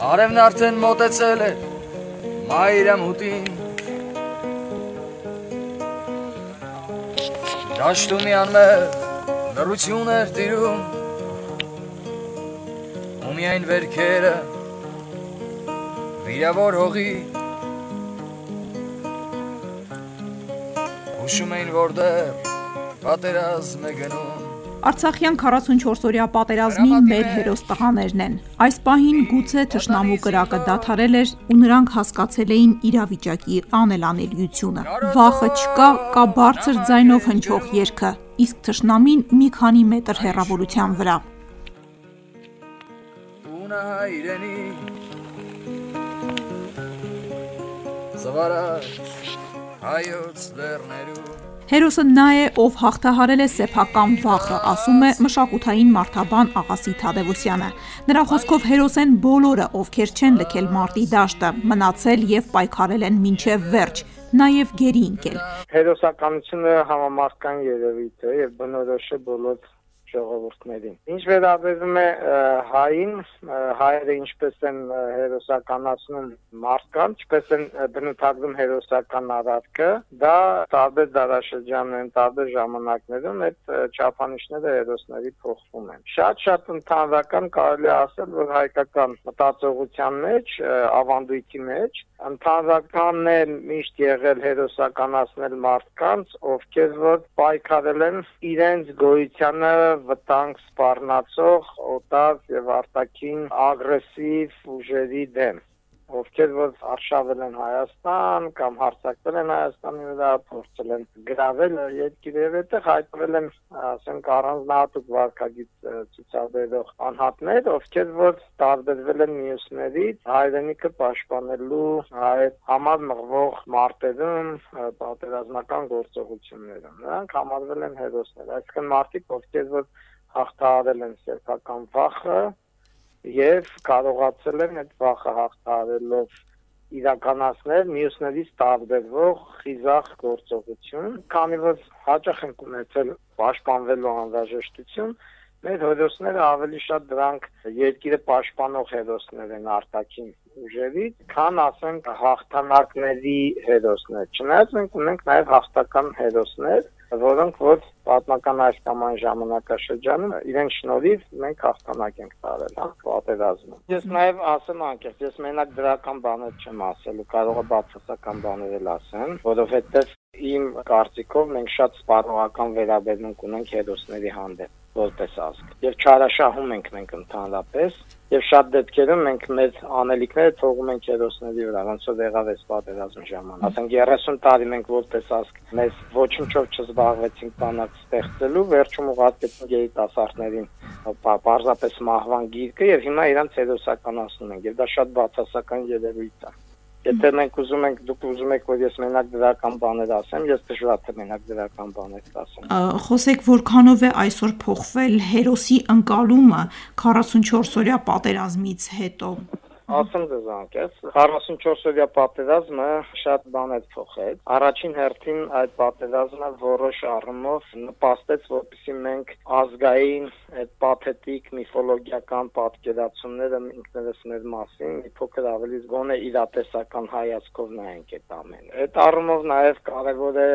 Արևն արդեն մոտեցել է մայրամուտին Դաշտունի անմեղ լրություն էր տիրում ու միայն վերքերը վիրավոր հողի հուշում էին որտեղ պատերազմ է գնում Արցախյան 44-օրյա պատերազմին մեր հերոս տղաներն են։ Այս պահին գուցե թշնամու կրակը դադարել էր ու նրանք հասկացել էին իրավիճակի անելանելիությունը։ Վախը չկա, կա բարձր ձայնով հնչող երգը, իսկ թշնամին մի քանի մետր հեռավորության վրա։ Զվարած հայոց լեռներում Հերոսը նա է, ով հաղթահարել է սեփական վախը, ասում է մշակութային մարդաբան Աղասի Թադևոսյանը։ Նրա խոսքով հերոս են բոլորը, ովքեր չեն լքել մարտի դաշտը, մնացել եւ պայքարել են մինչեւ վերջ, նաեւ գերի ընկել։ Հերոսականությունը համամարտկային երևույթ է եւ բնորոշ է բոլոր ժողովուրդներին։ Ինչ վերաբերում է հային, հայերը ինչպես են հերոսականացնում մարդկանց, ինչպես են բնութագրում հերոսական արարքը, դա տարբեր դարաշրջաններում, տարբեր ժամանակներում այդ չափանիշները հերոսների փոխվում են։ Շատ-շատ ընդհանրական կարելի ասել, որ հայկական մտածողության մեջ, ավանդույթի մեջ ընդհանրականն է միշտ եղել հերոսականացնել մարդկանց, ովքեր որ պայքարել են իրենց գոյությանը վտանգ սպառնացող օտար եւ արտաքին ագրեսիվ ուժերի դեմ ովքեր որ արշավել են Հայաստան կամ հարձակվել են Հայաստանի վրա, փորձել են գրավել եւ այդտեղ հայտնվել են, ասենք, առանձնահատուկ վարկագիծ ցուցաբերող անհատներ, ովքեր որ տարբերվել են մյուսներից հայրենիքը պաշտպանելու այդ համար մղվող մարտերում, պատերազմական գործողություններում։ Նրանք համարվել են հերոսներ, այսինքն մարդիկ, ովքեր որ հաղթահարել են սեփական վախը եւ կարողացել են այդ վախը հաղթահարելով իրականացնել մյուսներից տարբերվող խիզախ գործողություն, քանի որ հաճախ են ունեցել պաշտպանվելու անհրաժեշտություն, մեր հերոսները ավելի շատ դրանք երկիրը պաշտպանող հերոսներ են արտաքին ուժերից, քան ասենք հաղթանակների հերոսներ։ Չնայած մենք ունենք նաև հաղթական հերոսներ, որոնք որ պատմական այս կամ այն ժամանակաշրջանում իրեն շնորհիվ մենք հաղթանակ ենք տարել հա պատերազմում։ Ես նաև ասեմ անկեղծ, ես մենակ դրական բաներ չեմ ասելու, կարող է բացասական բաներ էլ ասեմ, որովհետև իմ կարծիքով մենք շատ սպառողական վերաբերմունք ունենք հերոսների հանդեպ որպես ազգ։ Եվ չարաշահում ենք մենք ընդհանրապես, եւ շատ դեպքերում մենք մեր անելիքները թողում ենք հերոսների վրա, ոնց որ եղավ այս պատերազմի ժամանակ։ Ասենք 30 տարի մենք որպես ազգ մեզ ոչնչով չզբաղվեցինք բանակ ստեղծելու, վերջում ուղարկեցինք երիտասարդներին պարզապես մահվան գիրկը եւ հիմա իրանց հերոսականացնում են եւ դա շատ բացասական երևույթ է։ Եթե մենք ուզում ենք, դուք ուզում եք, որ ես մենակ դրական բաներ ասեմ, ես դժվար թե մենակ դրական բաներ ասեմ։ Խոսեք, որքանով է այսօր փոխվել հերոսի ընկալումը 44 օրյա պատերազմից հետո։ Ասում ձեզ անկես 44-օրյա պատերազմը շատ բան է փոխել։ Առաջին հերթին այդ պատերազմը որոշ առումով նպաստեց, որպեսզի մենք ազգային այդ պաթետիկ միֆոլոգիական պատկերացումները ինքներս մեր մասին մի փոքր ավելի գոնե իրատեսական հայացքով նայենք այդ ամենը։ Այդ առումով նաև կարևոր է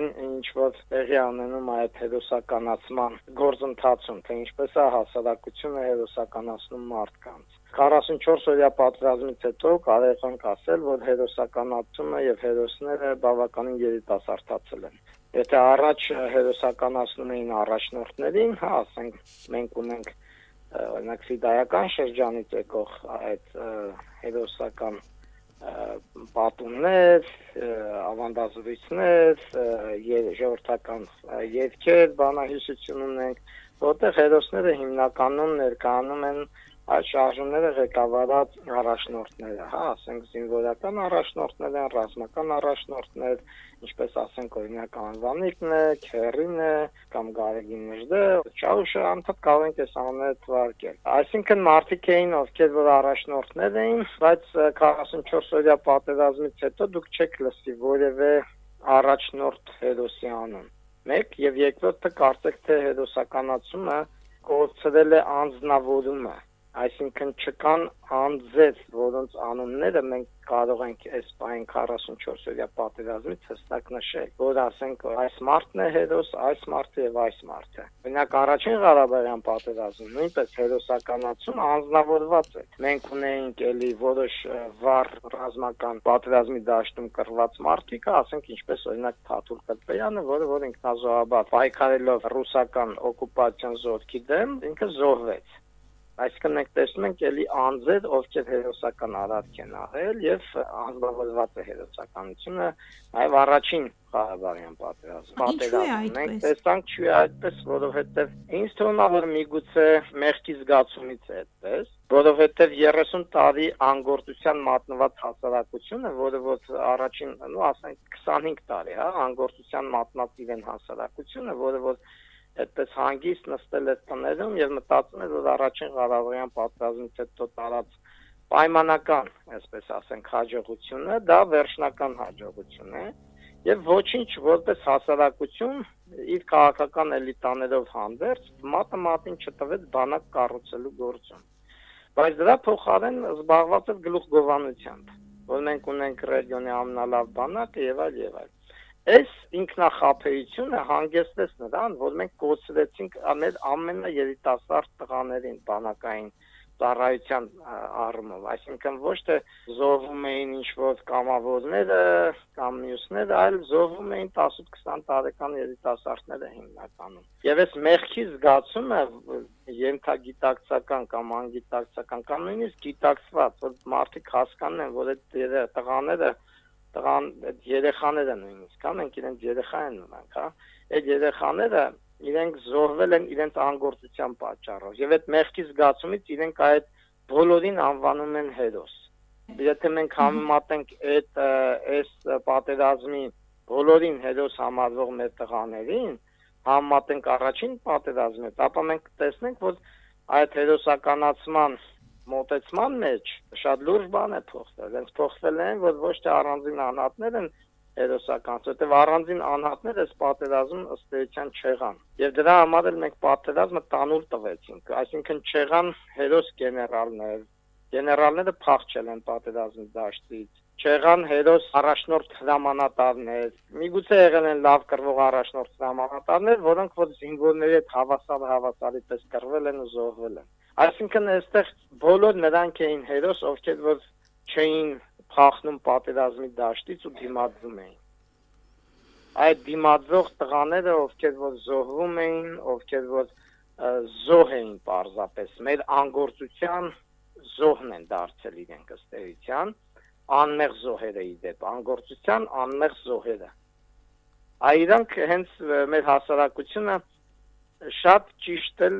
այն ինչ որ տեղի ունենում այդ հերոսականացման գործընթացում, թե ինչպես է հասարակությունը հերոսականացնում մարդկանց 44 օրյա պատերազմից հետո կարող ենք ասել, որ հերոսականացումը եւ հերոսները բավականին երիտասարդացել են։ Եթե առաջ հերոսականացնում էին առաջնորդներին, հա, ասենք մենք ունենք օրինակ ֆիդայական շրջանից եկող այդ հերոսական պատումներ, ավանդազրույցներ, ժողովրդական երգեր, բանահյուսություն ունենք, որտեղ հերոսները հիմնականում ներկայանում են այդ շարժումները ղեկավարած առաջնորդները, հա, ասենք զինվորական առաջնորդներ են, ռազմական առաջնորդներ, ինչպես ասենք օրինակ Անվանիկն է, Քերին է, կամ Գարեգին Մժդը, Չաուշը անդադ կարող ենք այս անունները թվարկել։ Այսինքն մարդիկ էին, ովքեր որ առաջնորդներ էին, բայց 44 օրյա պատերազմից հետո դուք չեք լսի որևէ առաջնորդ հերոսի անուն։ Մեկ եւ երկրորդը կարծեք թե հերոսականացումը կորցրել է անznավորումը այսինքն չկան անձեր, որոնց անունները մենք կարող ենք այս պայն 44-օրյա պատերազմից հստակ նշել, որ ասենք այս մարտն է հերոս, այս մարտը եւ այս մարտը։ Օրինակ առաջին Ղարաբաղյան պատերազմում նույնպես հերոսականացում անznավորված է։ Մենք ունեինք էլի որոշ վառ ռազմական պատերազմի դաշտում կռված մարտիկ, ասենք ինչպես օրինակ Թաթուլ Կրպեյանը, որը որ ինքնազոհաբար պայքարելով ռուսական օկուպացիոն զորքի դեմ ինքը զոհվեց Այսինքն մենք տեսնում ենք էլի անձեր, ովքեր հերոսական արարք են արել եւ անզբաղված է հերոսականությունը այլ առաջին Ղարաբաղյան պատերազմը։ Պատերազմը մենք տեսանք չի այդպես, որովհետեւ ինձ թվում է որ միգուցե մեղքի զգացումից է այդպես, որովհետեւ 30 տարի անգործության մատնված հասարակությունը, որը որ առաջին, ну ասենք 25 տարի, հա, անգործության մատնած իրեն հասարակությունը, որը որ այդպես հանգիստ նստել է տներում եւ մտածում է որ առաջին Ղարաբաղյան պատերազմից հետո տարած պայմանական, այսպես ասենք, հաջողությունը դա վերջնական հաջողություն է եւ ոչինչ որպես հասարակություն իր քաղաքական էլիտաներով հանդերձ մատը մատին չտվեց բանակ կառուցելու գործում բայց դրա փոխարեն զբաղված էր գլուխգովանությամբ որ մենք ունենք ռեգիոնի ամենալավ բանակը եւ այլ եւ այլ Այս ինքնախապեյությունը հանգեցրեց նրան, որ մենք կոչվեցինք մեր ամենաերիտասարդ տղաներին բանակային ծառայության առումով, այսինքն ոչ թե զոհվում էին ինչ որ կամավորները կամ մյուսները, այլ զոհվում էին 18-20 տարեկան երիտասարդները հիմնականում։ Եվ այս մեղքի զգացումը ենթագիտակցական կամ անգիտակցական կամ նույնիսկ գիտակցված, որ մարդիկ հասկանեն, որ այդ տղաները տղան այդ երեխաները նույնիսկ հա մենք իրենց երեխա են ունենք հա այդ երեխաները իրենք զոհվել են իրենց անգործության պատճառով եւ այդ մեղքի զգացումից իրենք այդ բոլորին անվանում են հերոս եթե մենք համեմատենք այդ այս պատերազմի բոլորին հերոս համարվող մեր տղաներին համեմատենք առաջին պատերազմի հետ ապա մենք տեսնենք որ այդ հերոսականացման մոտեցման մեջ շատ լուրջ բան է փոխվել։ Հենց փոխվել են, որ ոչ թե առանձին անհատներ են հերոսական, որտեղ առանձին անհատներ էս պատերազմում ըստ էության չեղան։ Եվ դրա համար էլ մենք պատերազմը տանուլ տվեցինք, այսինքն չեղան հերոս գեներալներ, գեներալները փախչել են պատերազմի դաշտից չեղան հերոս առաջնորդ հրամանատարներ, միգուցե եղել են լավ կրվող առաջնորդ հրամանատարներ, որոնք որ զինվորների հետ հավասար հավասարի պես կրվել են ու զոհվել են։ Այսինքն այստեղ բոլոր նրանք էին հերոս, ովքեր որ չէին փախնում պատերազմի դաշտից ու դիմադրում էին։ Այդ դիմադրող տղաները, ովքեր որ զոհվում էին, ովքեր որ զոհ էին պարզապես, մեր անգործության զոհն են դարձել իրենք ըստ էության, անմեղ զոհերը իդեպ, անգործության անմեղ զոհերը։ Այրանք հենց մեր հասարակությունը շատ ճիշտ էլ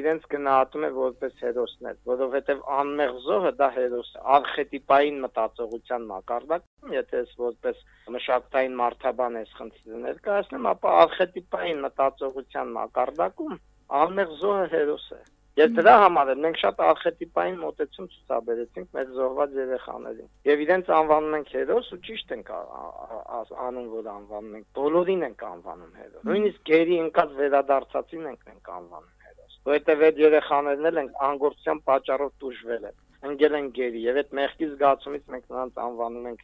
իրենց գնահատում է որպես հերոսներ, որովհետև անմեղ զոհը դա հերոս արխետիպային մտածողության մակարդակ, եթե ես որպես մշակութային մարդաբան ես խնդիրը ներկայացնեմ, ապա արխետիպային մտածողության մակարդակում անմեղ զոհը հերոս է։ Եվ դրա համար էլ մենք շատ արխետիպային մոտեցում ցուցաբերեցինք մեր զոհված երեխաներին։ Եվ իրենց անվանում ենք հերոս ու ճիշտ ենք անում, որ անվանում ենք։ Բոլորին ենք անվանում հերոս։ Նույնիսկ գերի ընկած վերադարձածին ենք ենք անվանում հերոս։ Որտեւ այդ երեխաներն էլ են անգործության պատճառով դժվել են ընկել են գերի եւ այդ մեղքի զգացումից մենք նրանց անվանում ենք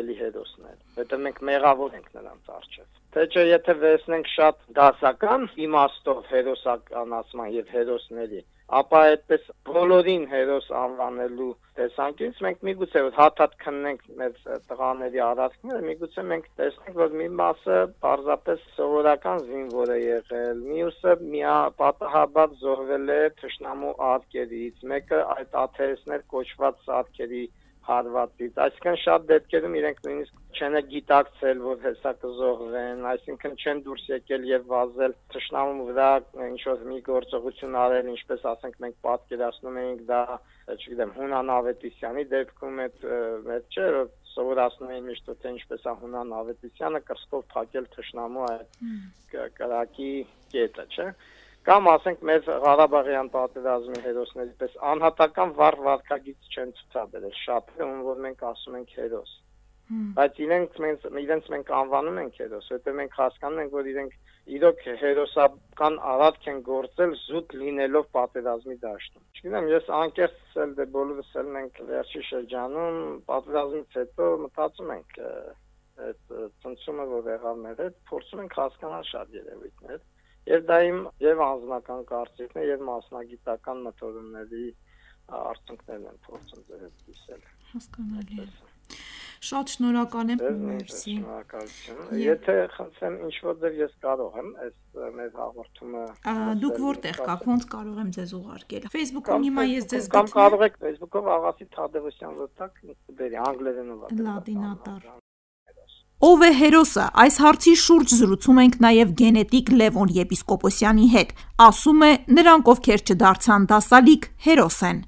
էլի հերոսներ։ Որտեղ մենք մեղավոր ենք նրանց առջև։ Թե չէ եթե վերցնենք շատ դասական իմաստով հերոսականացման եւ հերոսների, ապա այդպես բոլորին հերոս անվանելու տեսանկյունից մենք միգուցե հաթաթ քննենք մեր տղաների արածքները, միգուցե մենք տեսնենք որ մի մասը պարզապես սովորական զինվոր է եղել, մյուսը միա պատահաբար զոհվել է թշնամու արկերից, մեկը այդ աթերսներ կոչված արկերի հարվածից։ Այսինքն շատ դեպքերում իրենք նույնիսկ չեն գիտակցել, որ հեսա կզոհվեն, այսինքն չեն դուրս եկել եւ վազել ճշնամու վրա ինչ որ մի գործողություն արել, ինչպես ասենք մենք պատկերացնում էինք դա, չգիտեմ, Հունան Ավետիսյանի դեպքում այդ այդ չէ, որ սովորացնում էին միշտ թե ինչպես է Հունան Ավետիսյանը կրսկով փակել ճշնամու այդ կրակի կետը, չէ՞ կամ ասենք մեր Ղարաբաղյան պատերազմի հերոսների պես անհատական վառ վարկագիծ չեն ցուցաբերել շատ ում որ մենք ասում ենք հերոս բայց իրենք մենք իրենց մենք անվանում ենք հերոս, որտեղ մենք հասկանում ենք, որ իրենք իրոք հերոսական արարք են գործել զուտ լինելով պատերազմի դաշտում։ Չգիտեմ, ես անկեղծ էլ դե բոլորս էլ մենք վերջի շրջանում պատերազմից հետո մտածում ենք այդ ցնցումը որ եղավ մեր հետ, փորձում ենք հասկանալ շատ երևույթներ։ Եվ դա իմ եւ անձնական կարծիքն է եւ մասնագիտական մտորումների արդյունքներն են փորձում ձեզ դիսել։ Հասկանալի է։ Շատ շնորհակալ եմ, մերսի։ Շնորհակալություն։ Եթե խնդրեմ ինչ որ դեր ես կարող եմ այս մեր հաղորդումը Դուք որտեղ կաք, ոնց կարող եմ ձեզ ուղարկել։ Facebook-ում հիմա ես ձեզ կամ կարող եք Facebook-ով Աղասի Թադևոսյան վտակ դերի անգլերենով։ Լատինատար։ Ով է հերոսը։ Այս հարցի շուրջ զրուցում ենք նաև գենետիկ Լևոն Եպիսկոպոսյանի հետ։ Ասում է, նրանք ովքեր չդարձան դասալիկ, հերոս են։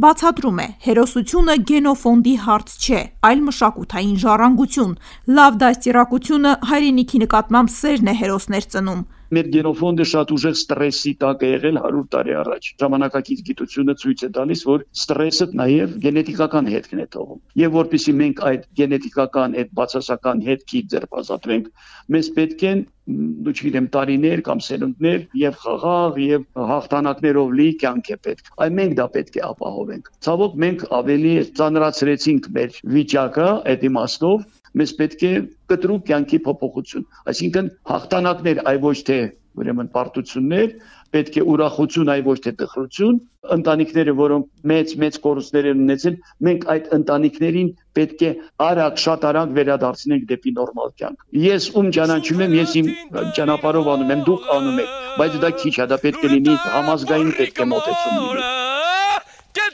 Բացատրում է, հերոսությունը գենոֆոնդի հարց չէ, այլ մշակութային ժառանգություն։ Լավ դաստիարակությունը հայրենիքի նկատմամբ սերն է հերոսներ ծնում մեր գենոֆոնդը շատ ուժեղ ստրեսի տակ է եղել 100 տարի առաջ։ Ժամանակակից գիտությունը ցույց է տալիս, որ ստրեսը նաև գենետիկական հետքն է թողում։ Եվ որpիսի մենք այդ գենետիկական այդ բացասական հետքի ձերբազատվենք, մեզ պետք են դու չգիտեմ տարիներ կամ սերունդներ եւ խաղաղ եւ հաղթանակներով լի կյանք է պետք։ Այ մենք դա պետք է ապահովենք։ Ցավոք մենք ավելի ծանրացրեցինք մեր վիճակը այդ իմաստով, մեզ պետք է կտրուկ կյանքի փոփոխություն, այսինքն հաղթանակներ, այ ոչ թե ուրեմն պարտություններ, պետք է ուրախություն, այ ոչ թե տխրություն, ընտանիքները, որոնք մեծ մեծ կորուստներ են ունեցել, մենք այդ ընտանիքներին պետք է արագ, շատ արագ վերադարձնենք դեպի նորմալ կյանք։ Ես ում ճանաչում եմ, ես իմ ճանապարհով անում եմ, դուք անում եք, բայց դա քիչ է, դա պետք է լինի համազգային պետք է մոտեցում լինի։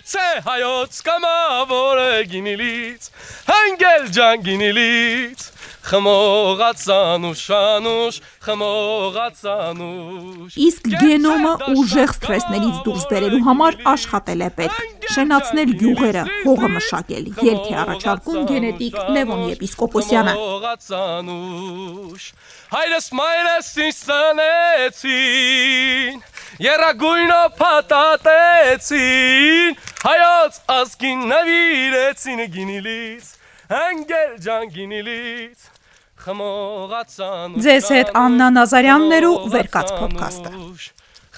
Կեցե հայոց կամավորը գինիլից, հանգել ջան գինիլից, խմողացան ուշանուշ, խմողացան ուշ։ Իսկ գենոմը ուժեղ սթրեսներից դուրս բերելու համար աշխատել է պետք։ Շենացնել գյուղերը, հողը մշակել։ Ելք է առաջարկում գենետիկ Լևոն Եպիսկոպոսյանը։ Հայրս մայրս ինձ սանեցին Երագույնով փաթաթեցին հայոց ազգին նվիրեցին գինիլից անգել ջան գինիլից խմողացան Ձեզ հետ Աննա Նազարյանն ու Վերկաց ոդքասթը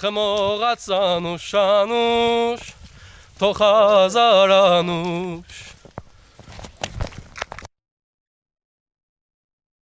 խմողացան ու շանուշ թող հազարանուշ